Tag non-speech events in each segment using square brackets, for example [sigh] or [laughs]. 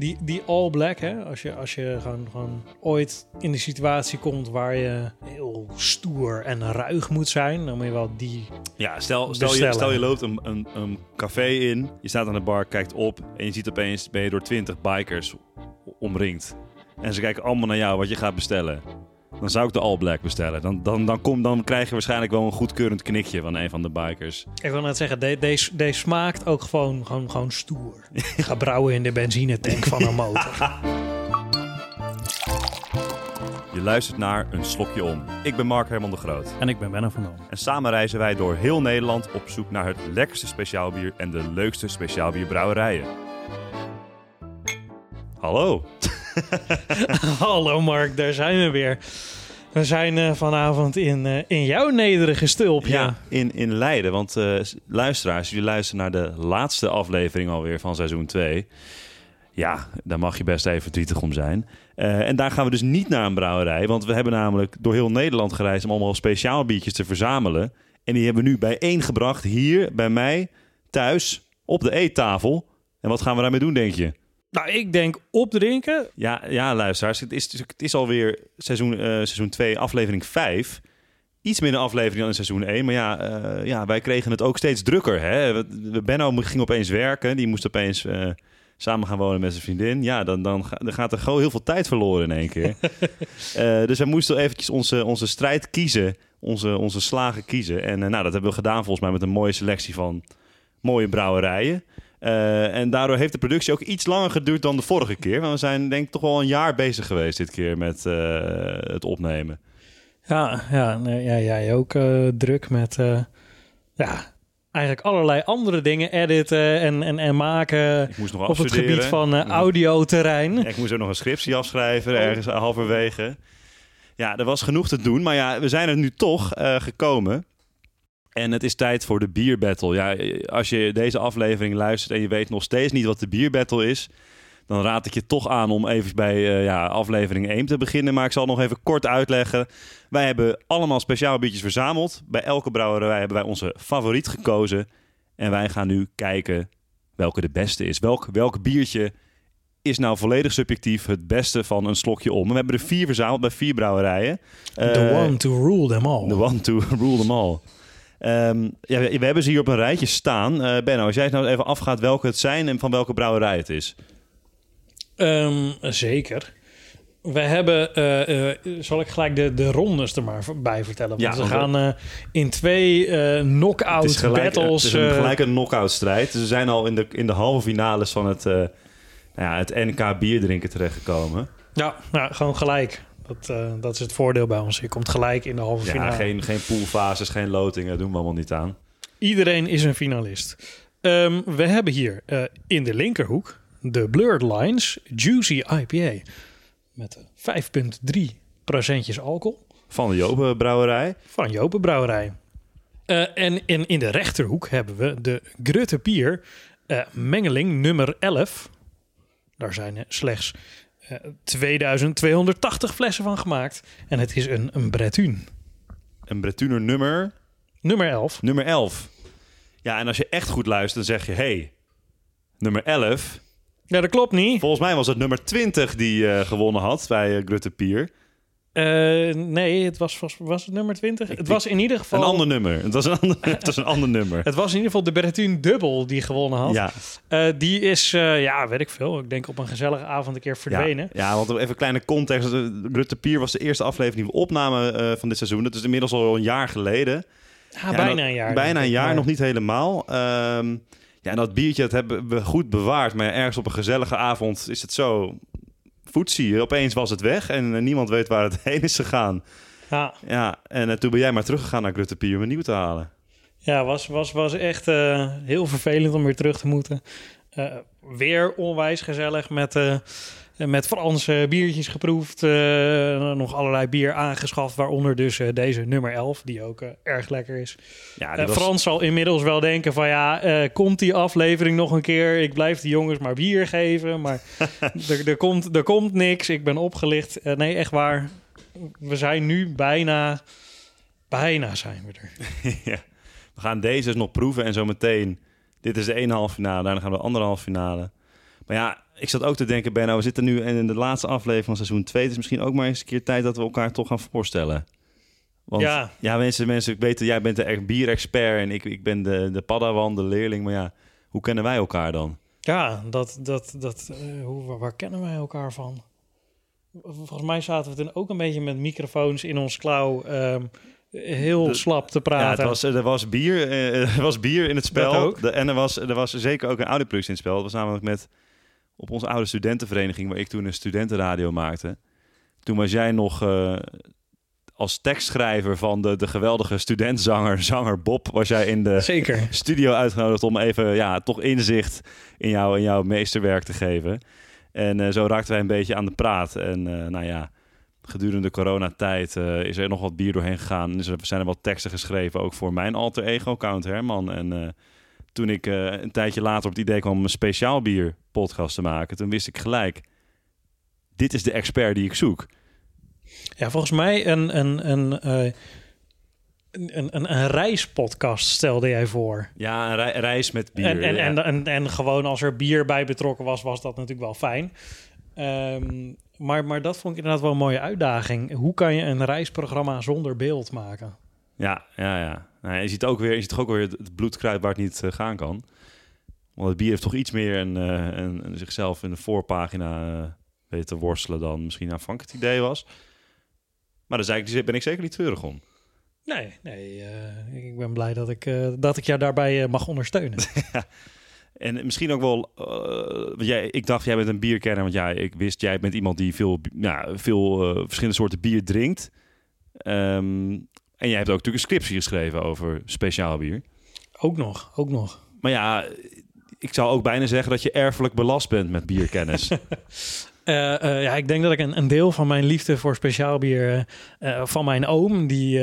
die, die all black, hè? Als je, als je gewoon, gewoon ooit in de situatie komt waar je heel stoer en ruig moet zijn, dan moet je wel die. Ja, stel, stel, je, stel je loopt een, een, een café in, je staat aan de bar, kijkt op en je ziet opeens ben je door 20 bikers omringd. En ze kijken allemaal naar jou wat je gaat bestellen. Dan zou ik de All Black bestellen. Dan, dan, dan, kom, dan krijg je waarschijnlijk wel een goedkeurend knikje van een van de bikers. Ik wil net zeggen, de- deze, deze smaakt ook gewoon, gewoon, gewoon stoer. [laughs] Ga brouwen in de benzinetank van een motor. Je luistert naar Een Slokje Om. Ik ben Mark Herman de Groot. En ik ben Benno van Dam. En samen reizen wij door heel Nederland op zoek naar het lekkerste speciaalbier en de leukste speciaalbierbrouwerijen. Hallo. [laughs] [laughs] Hallo Mark, daar zijn we weer. We zijn eh, vanavond in, eh, in jouw nederige stulpje. Ja, in, in Leiden. Want eh, luisteraars, jullie luisteren naar de laatste aflevering alweer van seizoen 2. Ja, daar mag je best even verdrietig om zijn. En daar gaan we dus niet naar een brouwerij. Want we hebben namelijk door heel Nederland gereisd om allemaal speciaal biertjes te verzamelen. En die hebben we nu bijeengebracht hier bij mij thuis op de eettafel. En wat gaan we daarmee doen, denk je? Nou, ik denk opdrinken. Ja, ja luisteraars, het is, het is alweer seizoen, eh, seizoen 2, aflevering 5. Iets minder aflevering dan in seizoen 1. Maar ja, eh, ja wij kregen het ook steeds drukker. Hè? Benno ging opeens werken. Die moest opeens eh, samen gaan wonen met zijn vriendin. Ja, dan, dan, ga- dan gaat er gewoon heel veel tijd verloren in één keer. [laughs] Dus wij moesten eventjes onze, onze strijd kiezen. Onze, onze slagen kiezen. En nou, dat hebben we gedaan volgens mij met een mooie selectie van mooie brouwerijen. Eh, en daardoor heeft de productie ook iets langer geduurd dan de vorige keer. Want we zijn denk ik toch wel een jaar bezig geweest dit keer met eh, het opnemen. Ja, ja, nee, ja jij ook eh, druk met ja, eigenlijk allerlei andere dingen editen en, en, en maken Ik moest nog op het gebied van eh, audioterrein. Ja, ik moest ook nog een scriptie afschrijven, ergens halverwege. Ja, er was genoeg te doen. Maar ja, we zijn er nu toch gekomen. En het is tijd voor de bierbattle. Ja, als je deze aflevering luistert en je weet nog steeds niet wat de bierbattle is... dan raad ik je toch aan om even bij eh, ja, aflevering 1 te beginnen. Maar ik zal nog even kort uitleggen. Wij hebben allemaal speciaal biertjes verzameld. Bij elke brouwerij hebben wij onze favoriet gekozen. En wij gaan nu kijken welke de beste is. Welk, welk biertje is nou volledig subjectief het beste van een slokje om. We hebben er vier verzameld bij vier brouwerijen. The Eh, one to rule them all. The one to [laughs] rule them all. Ehm, ja, we, hebben ze hier op een rijtje staan. Eh Benno, als jij nou even afgaat welke het zijn en van welke brouwerij het is. Ehm, zeker. We hebben, eh, eh, zal ik gelijk de, de rondes er maar bij vertellen? Want Ja, want gaan in twee Het knock-out is gelijk, battles. het is een, gelijk een knock-out strijd. Dus we zijn al in de, in de halve finales van het, nou ja, het NK bierdrinken terechtgekomen. ja, nou, gewoon gelijk. Dat, eh, dat is het voordeel bij ons. Je komt gelijk in de halve Ja, finale. geen, geen poolfases, geen lotingen, doen we allemaal niet aan. Iedereen is een finalist. Ehm, we hebben hier eh, in de linkerhoek de Blurred Lines Juicy IPA. Met eh, 5,3 procentjes alcohol Van de Jopen brouwerij. van Jopen Brouwerij. Eh, en in, in de rechterhoek hebben we de Grutte Pier mengeling nummer 11. Daar zijn er slechts 2280 flessen van gemaakt. En het is een, een Bretun. Een Bretuner nummer Nummer 11. Nummer 11. Ja, en als je echt goed luistert, dan zeg je... hey, nummer 11. Ja, dat klopt niet. Volgens mij was het nummer 20 die eh, gewonnen had bij uh, Grutte Pier. Eh, nee, het was, was, was het nummer 20? het was in ieder geval... Een ander nummer. Het was een ander, [laughs] het was een ander nummer. Het was in ieder geval de Bretun Dubbel die gewonnen had. Ja, Eh, die is, eh, ja, weet ik veel. Ik denk op een gezellige avond een keer verdwenen. ja, ja, want even een kleine context. De Grutte Pier was de eerste aflevering die we opnamen van dit seizoen. Dat is inmiddels al een jaar geleden. Ja, Ja, bijna een jaar. Bijna een jaar, maar- nog niet helemaal. Ehm, ja, en dat biertje dat hebben we goed bewaard. Maar ergens op een gezellige avond is het zo... Voetzie, opeens was het weg en eh, niemand weet waar het [laughs] heen is gegaan. Ja, Ja, en eh, toen ben jij maar teruggegaan naar Grutte Pier om een nieuw te halen. ja was, was, was echt eh, heel vervelend om weer terug te moeten. Weer onwijs gezellig met, met Franse biertjes geproefd. eh, nog allerlei bier aangeschaft, waaronder dus eh, deze nummer 11, die ook eh, erg lekker is. Ja, Eh, was- Frans zal inmiddels wel denken van ja, eh, komt die aflevering nog een keer? Ik blijf die jongens maar bier geven, maar [laughs] er, er, komt, er komt niks. Ik ben opgelicht. Eh, nee, echt waar. We zijn nu bijna, bijna zijn we er. [laughs] ja. We gaan deze dus nog proeven en zo meteen... Dit is de ene halve finale, daarna gaan we de andere halve finale. Maar ja, ik zat ook te denken, Benno, we zitten nu in de laatste aflevering van seizoen 2. Het is misschien ook maar eens een keer tijd dat we elkaar toch gaan voorstellen. Want ja, Ja. mensen, mensen, dat jij bent de echt bierexpert en ik, ik ben de, de padawan, de leerling. Maar ja, hoe kennen wij elkaar dan? Ja, dat, dat, dat, eh, hoe, waar, kennen wij elkaar van? Volgens mij zaten we toen ook een beetje met microfoons in ons klauw ehm, heel De- slap te Ja, praten. het was, er, was bier, eh, [laughs] er was bier in het spel. De- en er was, er was zeker ook een audioproductie in het spel. Dat was namelijk met op onze oude studentenvereniging, waar ik toen een studentenradio maakte. Toen was jij nog eh, als tekstschrijver van de, de geweldige studentzanger, [laughs] zanger Bob, was jij in de Zeker. studio uitgenodigd om even ja, toch inzicht in, jou, in jouw meesterwerk te geven. En eh, zo raakten wij een beetje aan de praat. En eh, nou ja, gedurende de coronatijd eh, is er nog wat bier doorheen gegaan. Dus er zijn er wat teksten geschreven, ook voor mijn alter ego, Count Herman. En toen ik eh, een tijdje later op het idee kwam om een speciaal bier podcast te maken, toen wist ik gelijk, dit is de expert die ik zoek. Ja, volgens mij een, een, een, eh, een, een, reispodcast stelde jij voor. Ja, een rei- reis met bier. En, en, ja. en, en, en gewoon als er bier bij betrokken was, was dat natuurlijk wel fijn. Ehm, maar, maar dat vond ik inderdaad wel een mooie uitdaging. Hoe kan je een reisprogramma zonder beeld maken? Ja, ja, ja. Nou, je ziet ook weer, je ziet toch ook weer het, het bloedkruid waar het niet eh, gaan kan. Want het bier heeft toch iets meer een, eh, een, een zichzelf in de voorpagina eh, weten te worstelen dan misschien aanvankelijk het idee was. Maar daar zei ik, ben ik zeker niet treurig om. Nee, nee ik ben blij dat ik, dat ik jou daarbij mag ondersteunen. [laughs] En misschien ook wel, want jij, ik dacht jij bent een bierkenner, want ja, ik wist jij bent iemand die veel, ja, veel verschillende soorten bier drinkt. Ehm, en jij hebt ook natuurlijk een scriptie geschreven over speciaal bier. ook nog, ook nog. Maar ja, ik zou ook bijna zeggen dat je erfelijk belast bent met bierkennis. [laughs] Eh, eh, ja, ik denk dat ik een, een deel van mijn liefde voor speciaal bier eh, van mijn oom, die,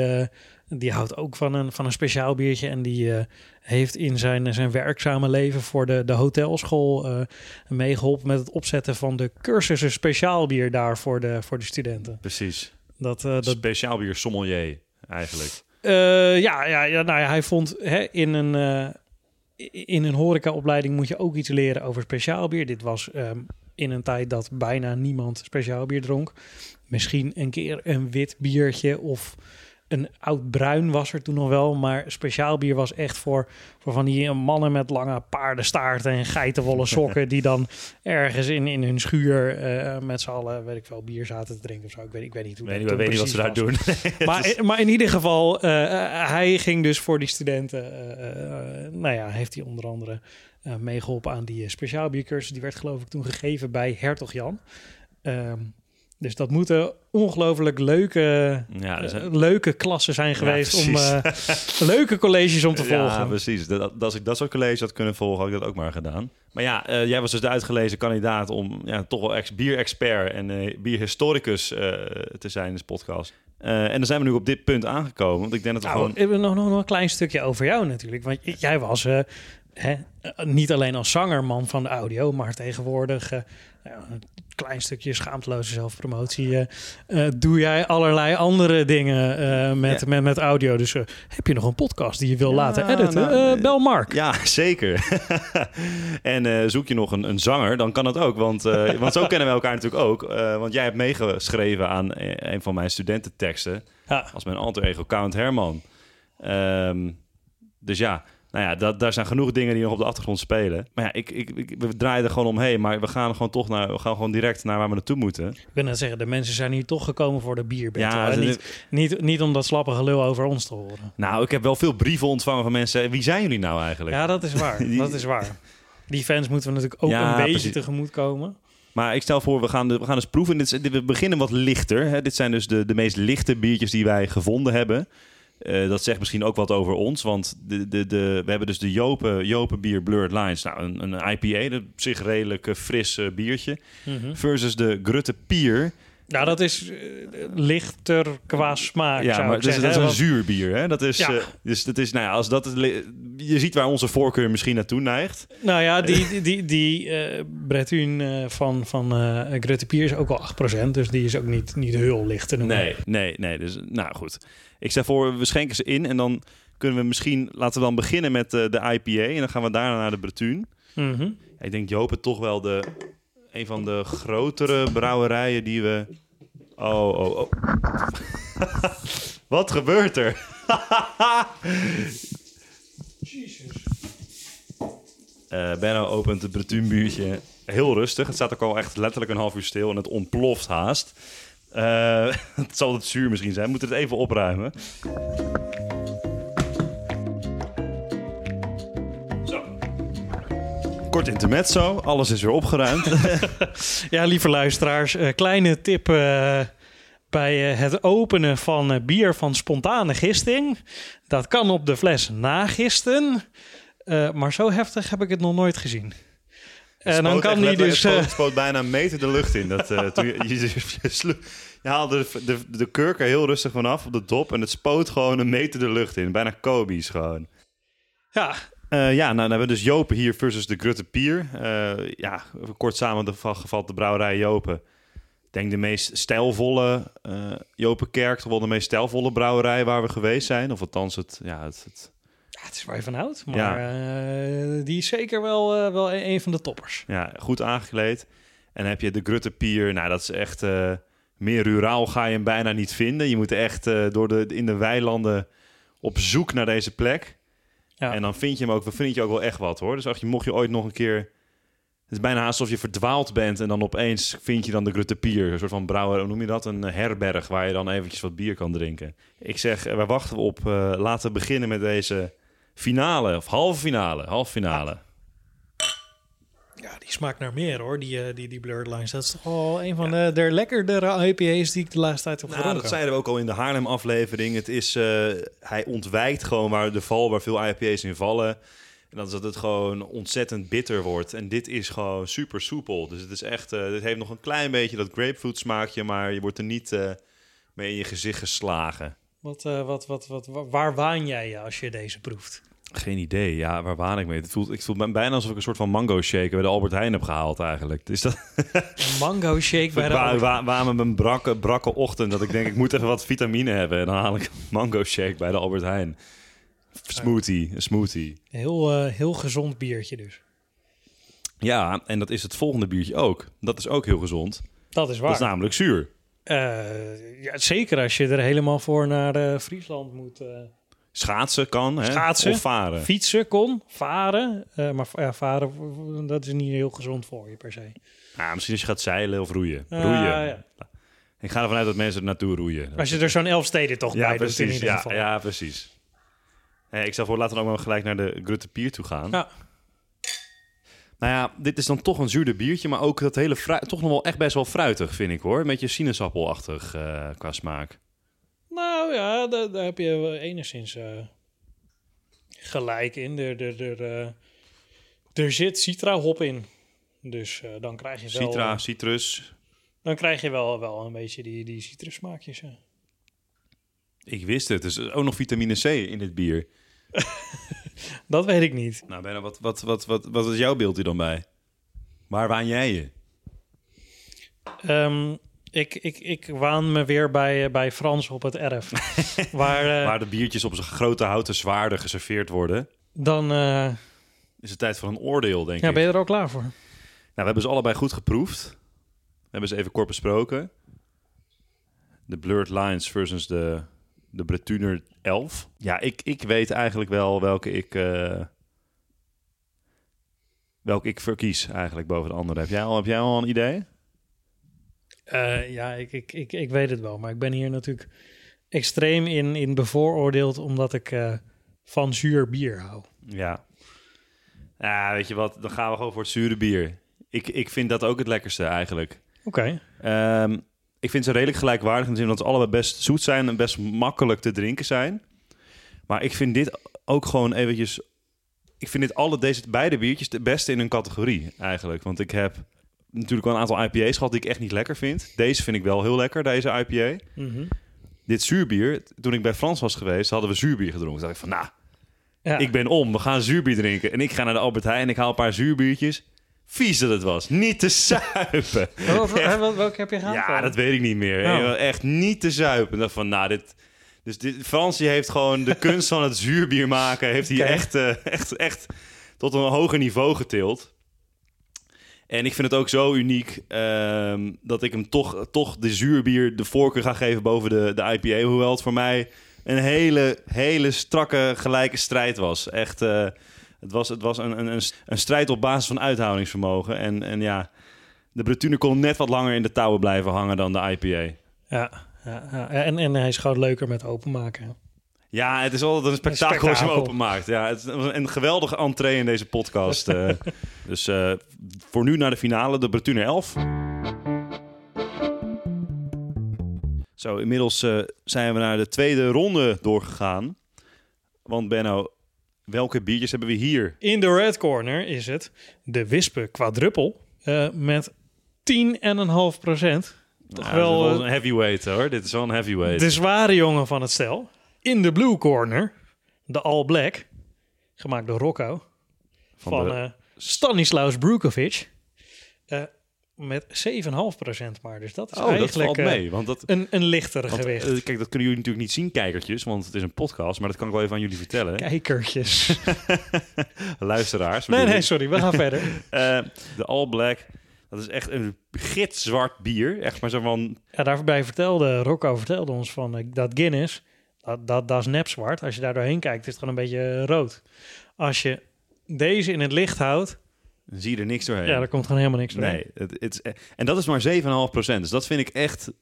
die houdt ook van een, van een speciaal biertje en die heeft in zijn, zijn werkzame leven voor de, de hotelschool eh, meegeholpen met het opzetten van de cursussen speciaal bier daar voor de, voor de studenten. Precies. Dat, dat, Speciaal bier sommelier, eigenlijk. Eh, ja, ja, ja, nou ja, hij vond hè, in een, eh, in een horecaopleiding moet je ook iets leren over speciaal bier. Dit was ehm, in een tijd dat bijna niemand speciaal bier dronk. Misschien een keer een wit biertje of een oud bruin was er toen nog wel. Maar speciaal bier was echt voor, voor van die mannen met lange paardenstaarten en geitenwolle [laughs] sokken. die dan ergens in, in hun schuur eh, met z'n allen, weet ik wel, bier zaten te drinken of zo. Ik weet, ik weet niet hoe weet dat niet, weet niet wat ze daar was. doen. [laughs] Maar, maar in ieder geval, eh, eh, hij ging dus voor die studenten, eh, nou ja, heeft hij onder andere eh, meegeholpen aan die eh, speciaalbiercursus. Die werd geloof ik toen gegeven bij Hertog Jan. Ehm, dus dat moeten ongelooflijk leuke, Ja, eh, leuke klassen zijn geweest om eh, [laughs] leuke colleges om te Ja, volgen. precies. Dat, als ik dat soort college had kunnen volgen, had ik dat ook maar gedaan. Maar ja, eh, jij was dus de uitgelezen kandidaat om ja, toch wel ex bierexpert en bierhistoricus te zijn in deze podcast. En dan zijn we nu op dit punt aangekomen. Want ik denk dat we Nou, gewoon... nog, nog, nog een klein stukje over jou natuurlijk. Want jij was hè, niet alleen als zangerman van de audio, maar tegenwoordig ja, een klein stukje schaamteloze zelfpromotie. eh, eh, doe jij allerlei andere dingen eh, met, Ja. met, met audio. Dus heb je nog een podcast die je wil Ja, laten editen? nou, bel Mark. Ja, [laughs] zeker. [laughs] en zoek je nog een, een zanger, dan kan dat ook. Want, [laughs] want zo kennen we elkaar natuurlijk ook. Want jij hebt meegeschreven aan een van mijn studententeksten. Ja. Als mijn alter ego Count Herman. Ehm, dus ja, nou ja, dat, daar zijn genoeg dingen die nog op de achtergrond spelen. Maar ja, ik, ik, ik- we draaien er gewoon omheen. Maar we gaan gewoon toch naar, we gaan gewoon direct naar waar we naartoe moeten. Ik wil net zeggen, de mensen zijn hier toch gekomen voor de bierbattle. Ja, niet, niet, niet om dat slappe gelul over ons te horen. Nou, ik heb wel veel brieven ontvangen van mensen. Wie zijn jullie nou eigenlijk? Ja, dat is [laughs] waar. Die- Dat is waar. Die fans moeten we natuurlijk ook Ja, een beetje precies. tegemoet komen. Maar ik stel voor, we gaan, de, we gaan eens proeven. Dit- we beginnen wat lichter. Hè. Dit zijn dus de, de meest lichte biertjes die wij gevonden hebben. Eh, dat zegt misschien ook wat over ons. Want de, de, de, we hebben dus de Jopen, Jopen bier Blurred Lines. Nou, een, een IPA, dat op zich redelijk eh, fris eh, biertje. Versus de Grutte Pier. Nou, dat is eh, lichter qua smaak, ja, zou maar ik dat is, zeggen. dat is hè, een zuur bier. Hè? Dat is, Ja. eh, dus dat is, nou ja, als dat het je ziet waar onze voorkeur misschien naartoe neigt. Nou ja, die, die, die, die eh Bretun eh, van, van eh Grutte Pier is ook al 8%. Dus die is ook niet, niet heel licht te noemen. Nee, nee, nee. Dus nou goed. Ik stel voor, we schenken ze in en dan kunnen we misschien, laten we dan beginnen met eh, de IPA en dan gaan we daarna naar de Bretuun. Mhm. Ik denk Jopen toch wel de, een van de grotere brouwerijen die we... Oh, oh, oh. [laughs] Wat gebeurt er? [laughs] Eh Benno opent het Bretuunbuurtje heel rustig. Het staat ook al echt letterlijk een half uur stil en het ontploft haast. Eh, [laughs] het zal het zuur misschien zijn. We moeten het even opruimen. Kort intermezzo. Alles is weer opgeruimd. [laughs] Ja, lieve luisteraars, eh, kleine tip eh, bij eh, het openen van bier van spontane gisting. Dat kan op de fles nagisten, Eh, maar zo heftig heb ik het nog nooit gezien. En dan kan letterlijk- dus... Het eh, spoot, spoot bijna een meter de lucht in. Dat, eh, toen je, je, je, je slo- je haalde de, de, de kurk er heel rustig vanaf op de dop. En het spoot gewoon een meter de lucht in. Bijna Kobe's gewoon. ja, Eh, ja, nou, dan hebben we dus Jopen hier versus de Grutte Pier. Eh, ja, kort samengevat de brouwerij Jopen. Ik denk de meest stijlvolle eh Jopenkerk. Toch wel de meest stijlvolle brouwerij waar we geweest zijn. Of althans het... Ja, het, het ja, het is wel even oud, maar Ja. eh, die is zeker wel, wel een een van de toppers. Ja, goed aangekleed. En dan heb je de Grutte Pier. Nou, dat is echt... meer ruraal ga je hem bijna niet vinden. Je moet echt door de, in de weilanden op zoek naar deze plek. En dan vind je hem ook, vind je ook wel echt wat hoor. Dus als je, mocht je ooit nog een keer... Het is bijna alsof je verdwaald bent en dan opeens vind je dan de Grutte Pier. Een soort van brouwer, hoe noem je dat? Een eh, herberg waar je dan eventjes wat bier kan drinken. Ik zeg, eh, wij wachten op, eh, laten we beginnen met deze finale, of halve finale, halve finale. Ja, die smaakt naar meer hoor, die, eh, die, die Blurred Lines. Dat is toch wel een van de, de lekkerdere IPA's die ik de laatste tijd heb Nou, gedronken. dat zeiden we ook al in de Haarlem-aflevering. Het is, eh, hij ontwijkt gewoon waar de val waar veel IPA's in vallen. En dat is dat het gewoon ontzettend bitter wordt. En dit is gewoon super soepel. Dus het is echt, eh dit heeft nog een klein beetje dat grapefruit smaakje, maar je wordt er niet mee in je gezicht geslagen. Wat, wat, wat, wat, wa- waar waan jij je als je deze proeft? Geen idee. Ja, waar waan ik mee? Het voelt, ik voel me bijna alsof ik een soort van mango shake bij de Albert Heijn heb gehaald eigenlijk. Is dat Een mango shake bij de Albert- waar, waar met mijn brakke, brakke ochtend dat ik denk ik moet even wat vitamine hebben en dan haal ik een mango shake bij de Albert Heijn. Smoothie, een smoothie. Heel, eh, heel gezond biertje dus. Ja, en dat is het volgende biertje ook. Dat is ook heel gezond. Dat is waar. Dat is namelijk zuur. Eh, ja, zeker als je er helemaal voor naar eh, Friesland moet Schaatsen kan, hè? Schaatsen. Of varen. fietsen, kon, varen. Eh, maar ja, varen, dat is niet heel gezond voor je per se. Ja, misschien als je gaat zeilen of roeien. Ah, roeien. ja. Ik ga ervan uit dat mensen er naartoe roeien. Als je er zo'n Elfsteden toch ja, bij doet in precies. ieder Ja, geval. ja, precies. Eh, ik zal voor laten we ook maar gelijk naar de Grutte Pier toe gaan. Ja. Nou ja, dit is dan toch een zuurder biertje, maar ook dat hele frui- toch nog wel echt best wel fruitig, vind ik hoor. Een beetje sinaasappelachtig eh, qua smaak. Nou ja, daar, daar heb je wel enigszins eh, gelijk in. Er, er, er, eh, er zit citra-hop in. Dus eh, dan krijg je wel, Citra, citrus. dan krijg je wel, wel een beetje die, die citrussmaakjes. Ik wist het. Er is ook nog vitamine C in dit bier. [laughs] Dat weet ik niet. Nou, Benno, wat, wat, wat, wat, wat is jouw beeld hier dan bij? Waar waan jij je? Ehm, ik, ik, ik waan me weer bij, eh, bij Frans op het erf. [laughs] waar eh, Waar de biertjes op zijn grote houten zwaarden geserveerd worden. dan... eh, Is het tijd voor een oordeel, denk ja, ik. ben je er al klaar voor? Nou, we hebben ze allebei goed geproefd. We hebben ze even kort besproken. De Blurred Lines versus de, de Bretuner 11. Ja, ik, ik weet eigenlijk wel welke ik, eh, welke ik verkies eigenlijk boven de andere. Heb jij al, heb jij al een idee? Eh, ja, ik, ik, ik, ik weet het wel. Maar ik ben hier natuurlijk extreem in, in bevooroordeeld... omdat ik eh, van zuur bier hou. Ja. Ja, weet je wat? Dan gaan we gewoon voor het zure bier. Ik, ik vind dat ook het lekkerste eigenlijk. Oké. Ehm, ik vind ze redelijk gelijkwaardig in de zin dat ze allebei best zoet zijn en best makkelijk te drinken zijn. Maar ik vind dit ook gewoon eventjes... Ik vind dit alle, deze beide biertjes de beste in hun categorie eigenlijk. Want ik heb natuurlijk wel een aantal IPA's gehad die ik echt niet lekker vind. Deze vind ik wel heel lekker, deze IPA. Mhm. Dit zuurbier, toen ik bij Frans was geweest, hadden we zuurbier gedronken. Toen dacht ik van, nou, Ja. ik ben om, we gaan zuurbier drinken. En ik ga naar de Albert Heijn en ik haal een paar zuurbiertjes. Vies dat het was, niet te zuipen. [laughs] Welke heb je gehaald? Ja, dat weet ik niet meer. Oh. Echt niet te zuipen. Dacht van, nou, dit... Dus dit, Frans heeft gewoon de kunst van het zuurbier maken... heeft hij echt, eh, echt, echt tot een hoger niveau getild. En ik vind het ook zo uniek ehm, dat ik hem toch, toch de zuurbier de voorkeur ga geven boven de, de IPA. Hoewel het voor mij een hele, hele strakke gelijke strijd was. Echt, eh, het was, het was een, een, een strijd op basis van uithoudingsvermogen. En, en ja, de Bretune kon net wat langer in de touwen blijven hangen dan de IPA. Ja, ja, ja. En, en hij is gewoon leuker met openmaken. Ja, het is altijd een spektakel als je hem openmaakt. Ja, het is een geweldige entree in deze podcast. [laughs] uh, dus uh, voor nu naar de finale, de Bretune 11. Zo, inmiddels uh, zijn we naar de tweede ronde doorgegaan. Want Benno, welke biertjes hebben we hier? In de red corner is het de Wispe Quadruppel met 10,5 procent. Toch ja, wel, wel een heavyweight hoor. Dit is wel een heavyweight. De zware jongen van het stel. In de blue corner, de All Black, gemaakt door Rocco, van, van de... Stanislaus Brukovic. Uh, met 7,5% maar. Dus dat is oh, eigenlijk dat mee, uh, want dat, een, een lichter want, gewicht. Uh, kijk, dat kunnen jullie natuurlijk niet zien, kijkertjes, want het is een podcast. Maar dat kan ik wel even aan jullie vertellen. Kijkertjes. [laughs] Luisteraars. Nee, nee, sorry. We gaan verder. [laughs] De All Black dat is echt een gitzwart bier. Echt maar zo van... Ja, daarbij vertelde Rocco vertelde ons van dat Guinness dat, dat, dat is nepzwart. Als je daar doorheen kijkt, is het gewoon een beetje rood. Als je deze in het licht houdt... Dan zie je er niks doorheen. Ja, er komt gewoon helemaal niks doorheen. Nee, het, het is, en dat is maar 7,5 procent. Dus dat vind ik echt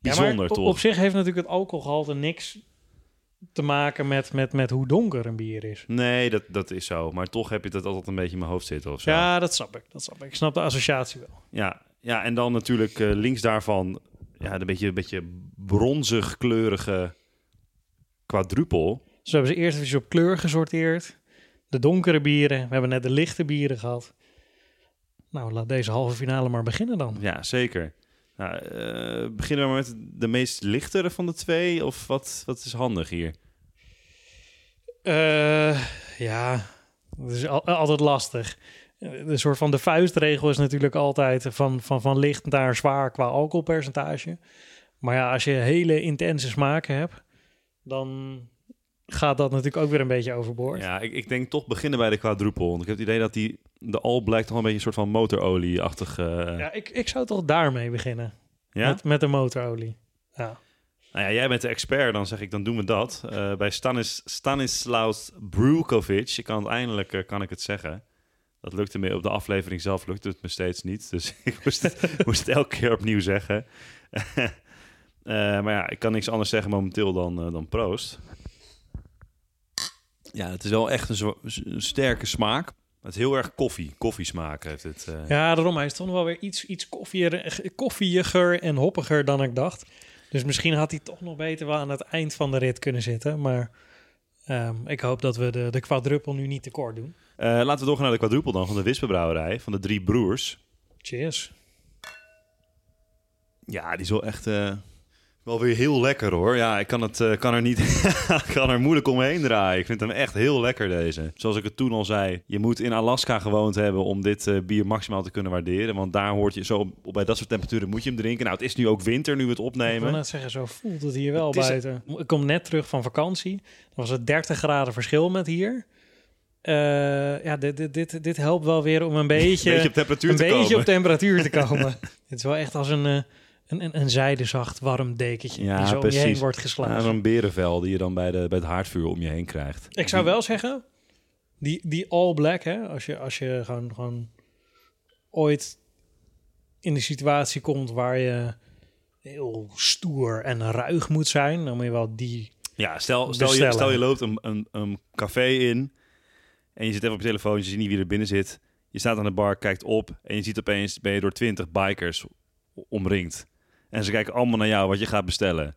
bijzonder, ja, toch? Op zich heeft natuurlijk het alcoholgehalte niks te maken met, met, met hoe donker een bier is. Nee, dat, dat is zo. Maar toch heb je dat altijd een beetje in mijn hoofd zitten of zo. Ja, dat snap ik. Dat snap ik. Ik snap de associatie wel. Ja, ja en dan natuurlijk uh, links daarvan ja, een beetje, een beetje bronzig kleurige quadrupel. Dus we hebben ze eerst even op kleur gesorteerd. De donkere bieren. We hebben net de lichte bieren gehad. Nou, laat deze halve finale maar beginnen dan. Ja, zeker. Nou, uh, beginnen we met de meest lichtere van de twee? Of wat, wat is handig hier? Uh, ja, dat is al, altijd lastig. De soort van de vuistregel is natuurlijk altijd van, van, van licht naar zwaar qua alcoholpercentage. Maar ja, als je hele intense smaken hebt, dan gaat dat natuurlijk ook weer een beetje overboord. Ja, ik, ik denk toch beginnen bij de quadruple. Want ik heb het idee dat die de All Black toch een beetje een soort van motorolie-achtig... Uh... Ja, ik, ik zou toch daarmee beginnen. Ja? Met, met de motorolie. Ja. Nou ja, jij bent de expert, dan zeg ik, dan doen we dat. Uh, bij Stanis, Stanislaus Brukovic, ik kan het eindelijk uh, kan ik het zeggen. Dat lukte me op de aflevering zelf, lukte het me steeds niet. Dus [laughs] ik moest het, moest het elke keer opnieuw zeggen. Uh, [laughs] maar ja, ik kan niks anders zeggen momenteel dan, dan proost. Ja, het is wel echt een, een, sterke smaak. Het is heel erg koffie, koffiesmaak heeft het. Uh... Ja, daarom. Hij is toch wel weer iets, iets koffier, koffieger en hoppiger dan ik dacht. Dus misschien had hij toch nog beter wel aan het eind van de rit kunnen zitten. Maar um, ik hoop dat we de, de quadruppel nu niet tekort doen. laten we doorgaan naar de quadruppel dan van de Wispenbrouwerij, van de drie broers. Cheers. Ja, die is wel echt wel weer heel lekker hoor. Ja, ik kan, het, uh, kan, er niet, [laughs] kan er moeilijk omheen draaien. Ik vind hem echt heel lekker deze. Zoals ik het toen al zei, je moet in Alaska gewoond hebben om dit uh, bier maximaal te kunnen waarderen. Want daar hoort je zo, bij dat soort temperaturen moet je hem drinken. Nou, het is nu ook winter nu we het opnemen. Ik wil net zeggen, zo voelt het hier wel het buiten. Ik kom net terug van vakantie. Dan was het 30 graden verschil met hier. Uh, ja, dit, dit, dit, dit helpt wel weer om een [laughs] beetje, een beetje op temperatuur, een te, beetje komen. Op temperatuur te [laughs] komen. het is wel echt als een een, een, een zijdezacht warm dekentje ja, die zo precies. om je heen wordt geslagen. Ja, zo'n berenvel die je dan bij, de, bij het haardvuur om je heen krijgt. Ik zou wel zeggen, die, die all black, hè, als je, als je gewoon, gewoon ooit in de situatie komt waar je heel stoer en ruig moet zijn, dan moet je wel die. Ja, stel, stel, je, stel je loopt een, een, een café in en je zit even op je telefoon, je ziet niet wie er binnen zit. Je staat aan de bar, kijkt op en je ziet opeens ben je door twintig bikers omringd en ze kijken allemaal naar jou wat je gaat bestellen,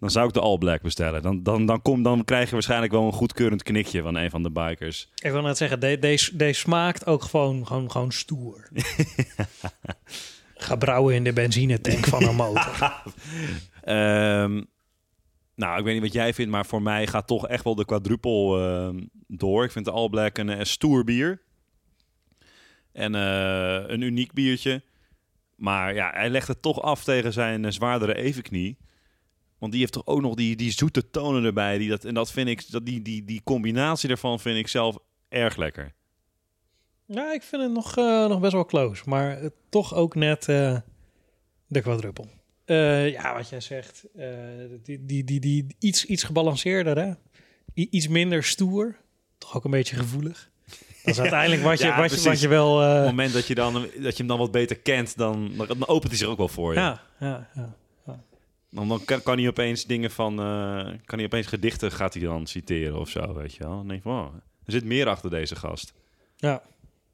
dan zou ik de All Black bestellen. Dan, dan, dan, kom, dan krijg je waarschijnlijk wel een goedkeurend knikje van een van de bikers. Ik wil net zeggen, deze, deze, deze smaakt ook gewoon, gewoon, gewoon stoer. [laughs] Gebrouwen in de benzinetank van een motor. um, [laughs] nou, ik weet niet wat jij vindt, maar voor mij gaat toch echt wel de quadruple uh, door. Ik vind de All Black een, een stoer bier. En uh, een uniek biertje. Maar ja, hij legt het toch af tegen zijn uh, zwaardere evenknie. Want die heeft toch ook nog die, die zoete tonen erbij. Die dat, en dat vind ik, dat die, die, die combinatie daarvan vind ik zelf erg lekker. Ja, ik vind het nog, eh, nog best wel close. Maar eh, toch ook net eh, de quadruppel. Eh, ja, wat jij zegt. eh, die, die, die, die, iets, iets gebalanceerder, hè? Iets minder stoer. Toch ook een beetje gevoelig. Dat is uiteindelijk wat je, Ja, wat je, wat precies. je wel... eh, Op het moment dat je, dan, dat je hem dan wat beter kent, dan, dan opent hij zich ook wel voor je. ja, ja, ja. Dan, dan kan, kan hij opeens dingen van... eh, kan hij opeens gedichten gaat hij dan citeren of zo, weet je wel. Dan denk je van, oh, er zit meer achter deze gast. Ja,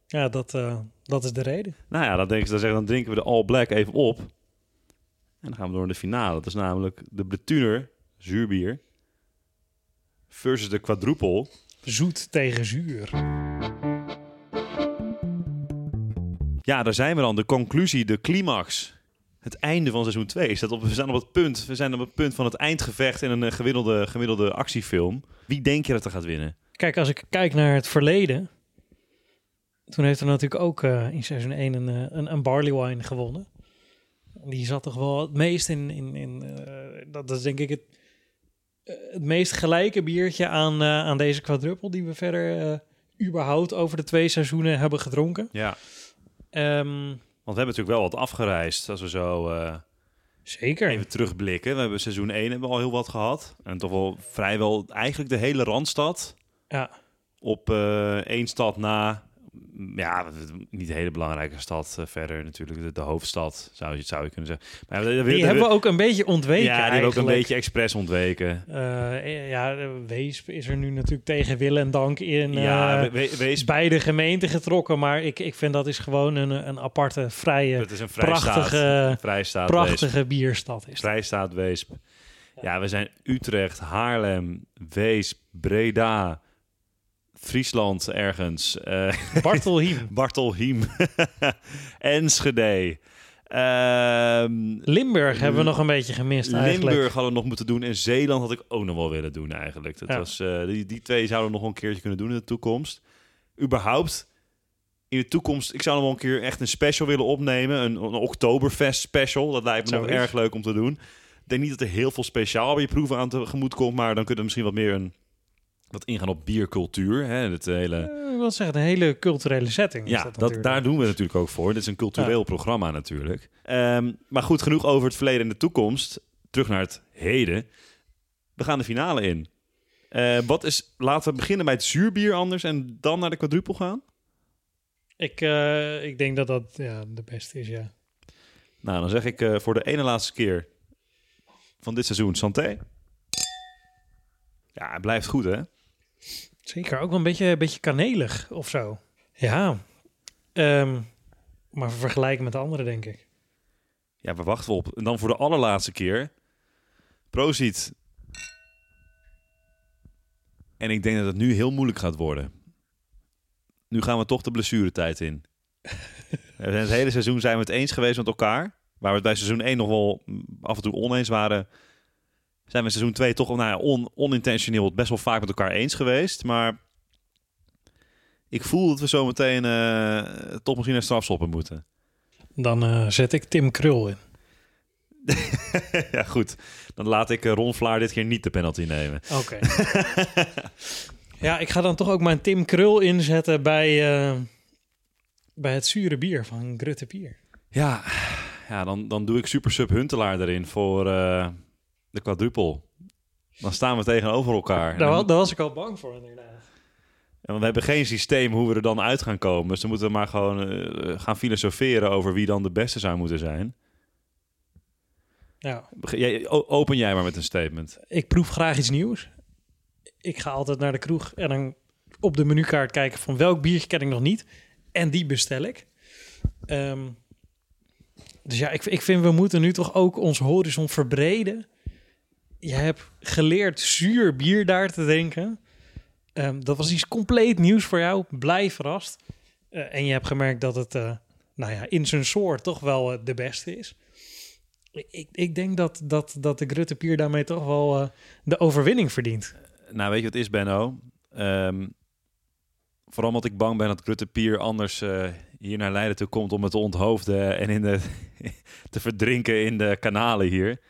ja dat, eh, dat is de reden. Nou ja, dan, denken ze, dan, zeggen, dan drinken we de All Black even op. En dan gaan we door naar de finale. Dat is namelijk de Bretuner, zuurbier, versus de quadruple. Zoet tegen zuur. Ja, daar zijn we dan. De conclusie, de climax. Het einde van seizoen 2. Is dat op, we zijn op het punt. We zijn op het punt van het eindgevecht in een eh, gemiddelde, gemiddelde actiefilm. Wie denk je dat er gaat winnen? Kijk, als ik kijk naar het verleden. Toen heeft er natuurlijk ook eh, in seizoen 1 een, eh, een, een barley wine gewonnen. Die zat toch wel het meest in. in, in dat, dat is denk ik het, het meest gelijke biertje aan, aan deze quadruppel. Die we verder überhaupt over de twee seizoenen hebben gedronken. Ja. Ehm, Want we hebben natuurlijk wel wat afgereisd. Als we zo eh, zeker. even terugblikken. We hebben seizoen 1 hebben we al heel wat gehad. En toch wel vrijwel eigenlijk de hele Randstad. Ja. Op eh, één stad na. Ja, niet een hele belangrijke stad eh, verder natuurlijk. De, de hoofdstad zou je, zou je kunnen zeggen. Maar Die hebben we ook een beetje ontweken. Ja, die hebben ook een beetje expres ontweken. Eh, ja, Weesp is er nu natuurlijk tegen wil en dank in. ja, eh, we- we- wees... beide gemeenten getrokken. Maar ik, ik vind dat is gewoon een, een aparte, vrije, Het is een vrijstaat. prachtige, vrijstaat Weesp. prachtige bierstad. Is dat. Vrijstaat Weesp. Ja, we zijn Utrecht, Haarlem, Weesp, Breda, Friesland ergens. eh [laughs] Bartelhiem. Bartelhiem, [laughs] Enschede. Ehm, Limburg hebben we nog een beetje gemist eigenlijk. Limburg hadden we nog moeten doen. En Zeeland had ik ook nog wel willen doen eigenlijk. Dat Ja. was, eh, die, die twee zouden we nog een keertje kunnen doen in de toekomst. Überhaupt, in de toekomst, ik zou nog wel een keer echt een special willen opnemen. Een, een Oktoberfest special. Dat lijkt me nog Zoiets. erg leuk om te doen. Ik denk niet dat er heel veel speciaal bij je proeven aan tegemoet komt. Maar dan kunnen we misschien wat meer een, wat ingaan op biercultuur. Hè? Het hele... Eh, ik wil zeggen, een hele culturele setting. is Ja, dat dat, daar doen we natuurlijk ook voor. Dit is een cultureel programma natuurlijk. Ehm, maar goed, genoeg over het verleden en de toekomst. Terug naar het heden. We gaan de finale in. Eh, wat is, laten we beginnen bij het zuurbier anders en dan naar de quadruppel gaan. Ik, eh, ik denk dat dat ja, de beste is, ja. Nou, dan zeg ik voor de ene laatste keer van dit seizoen Santé. Ja, het blijft goed hè. Zeker, ook wel een beetje, een beetje kanelig of zo. Ja, Ehm, maar vergelijken met de andere, denk ik. Ja, waar wachten we op? En dan voor de allerlaatste keer. Proziet. En ik denk dat het nu heel moeilijk gaat worden. Nu gaan we toch de blessuretijd in. [laughs] We zijn het hele seizoen zijn we het eens geweest met elkaar. Waar we het bij seizoen 1 nog wel af en toe oneens waren. Zijn we in seizoen 2 toch nou ja, on, onintentioneel best wel vaak met elkaar eens geweest. Maar ik voel dat we zo meteen eh, toch misschien naar strafschoppen moeten. Dan eh, zet ik Tim Krul in. [laughs] ja, goed. Dan laat ik eh, Ron Vlaar dit keer niet de penalty nemen. Oké. [laughs] ja, ik ga dan toch ook mijn Tim Krul inzetten bij, bij het zure bier van Grutte Pier. Ja, ja dan, dan doe ik Super Sub Huntelaar erin voor de quadrupel. Dan staan we tegenover elkaar. Daar, wa- dan- daar was ik al bang voor, inderdaad. en we hebben geen systeem hoe we er dan uit gaan komen. Dus dan moeten we maar gewoon eh, gaan filosoferen over wie dan de beste zou moeten zijn. Ja, jij- open jij maar met een statement. ik proef graag iets nieuws. Ik ga altijd naar de kroeg en dan op de menukaart kijken van welk biertje ken ik nog niet. En die bestel ik. Ehm, dus ja, ik, ik vind we moeten nu toch ook ons horizon verbreden. Je hebt geleerd zuur bier daar te drinken. Ehm, dat was iets compleet nieuws voor jou. Blij verrast. Eh, en je hebt gemerkt dat het eh, nou ja, in zijn soort toch wel eh, de beste is. Ik, ik denk dat, dat, dat de Grutte Pier daarmee toch wel de overwinning verdient. Nou, weet je wat is, Benno? Ehm, vooral omdat ik bang ben dat Grutte Pier anders hier naar Leiden toe komt om het te onthoofden en in de, [laughs] te verdrinken in de kanalen hier.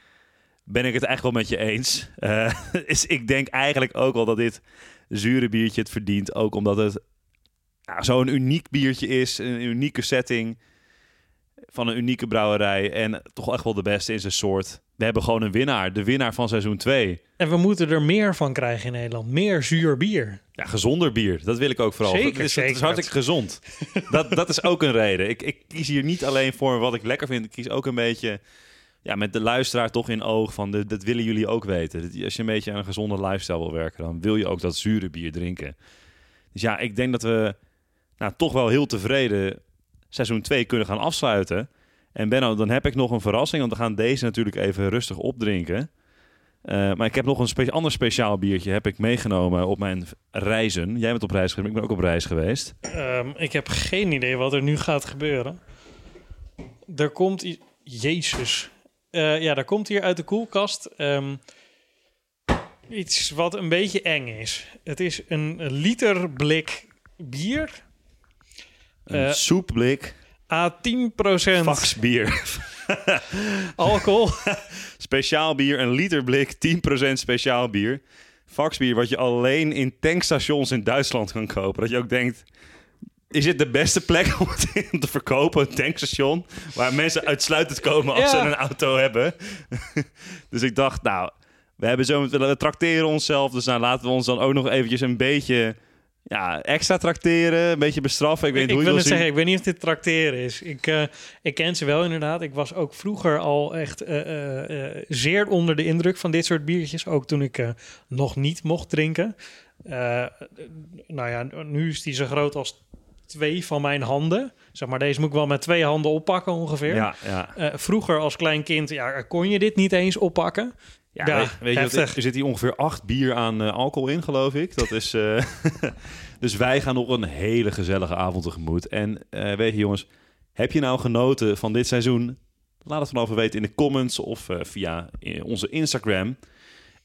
Ben ik het eigenlijk wel met je eens. [laughs] Is, ik denk eigenlijk ook wel dat dit zure biertje het verdient. Ook omdat het ja, zo'n uniek biertje is, een unieke setting van een unieke brouwerij en toch echt wel de beste in zijn soort. We hebben gewoon een winnaar, de winnaar van seizoen 2. En we moeten er meer van krijgen in Nederland. Meer zuur bier. Ja, gezonder bier. Dat wil ik ook vooral. Zeker, het is, zeker. Het is hartstikke gezond. [laughs] dat, dat is ook een reden. Ik, ik kies hier niet alleen voor wat ik lekker vind. Ik kies ook een beetje ja, met de luisteraar toch in oog van... De, dat willen jullie ook weten. Als je een beetje aan een gezonde lifestyle wil werken... dan wil je ook dat zure bier drinken. Dus ja, ik denk dat we nou, toch wel heel tevreden seizoen 2 kunnen gaan afsluiten. En Benno, dan heb ik nog een verrassing. Want we gaan deze natuurlijk even rustig opdrinken. Eh, maar ik heb nog een spe ander speciaal biertje heb ik meegenomen op mijn reizen. Jij bent op reis geweest, ik ben ook op reis geweest. Ehm, ik heb geen idee wat er nu gaat gebeuren. Er komt... i- Jezus. Eh, ja, er komt hier uit de koelkast... ehm, iets wat een beetje eng is. Het is een liter blik bier. Een Eh, soepblik, A 10% faxbier. [laughs] alcohol. [laughs] speciaal bier, een liter blik, 10% speciaal bier. Faxbier wat je alleen in tankstations in Duitsland kan kopen. Dat je ook denkt, is dit de beste plek [laughs] om het in te verkopen? Een tankstation waar mensen uitsluitend komen als Ja. ze een auto hebben. [laughs] dus ik dacht, nou, we, hebben zo, we trakteren onszelf. Dus nou, laten we ons dan ook nog eventjes een beetje ja, extra trakteren. Een beetje bestraffen. Ik weet Ik, niet hoe je wil het zeggen, ik weet niet of dit tracteren is. Ik, eh, ik ken ze wel inderdaad. Ik was ook vroeger al echt eh, eh, zeer onder de indruk van dit soort biertjes. Ook toen ik nog niet mocht drinken. Nou ja, nu is die zo groot als twee van mijn handen. Zeg maar, deze moet ik wel met twee handen oppakken ongeveer. Ja, ja. Eh, vroeger als klein kind ja, kon je dit niet eens oppakken. Ja, Ja, weet, weet je er zit hier ongeveer acht bier aan eh, alcohol in, geloof ik. Dat is, eh, [laughs] dus wij gaan nog een hele gezellige avond tegemoet. En weet je jongens, heb je nou genoten van dit seizoen? Laat het vanaf weten in de comments of via onze Instagram.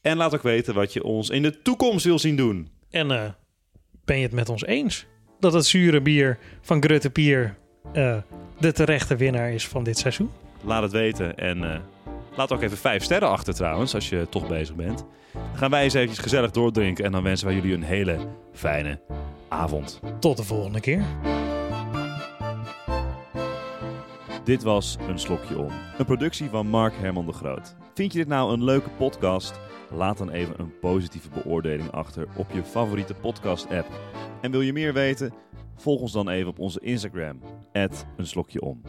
En laat ook weten wat je ons in de toekomst wil zien doen. En ben je het met ons eens dat het zure bier van Grutte Pier eh, de terechte winnaar is van dit seizoen? Laat het weten en eh, laat ook even vijf sterren achter trouwens, als je toch bezig bent. Dan gaan wij eens eventjes gezellig doordrinken en dan wensen wij jullie een hele fijne avond. Tot de volgende keer. Dit was Een Slokje Om, een productie van Mark Herman de Groot. Vind je dit nou een leuke podcast? Laat dan even een positieve beoordeling achter op je favoriete podcast-app. En wil je meer weten? Volg ons dan even op onze Instagram, een slokje om.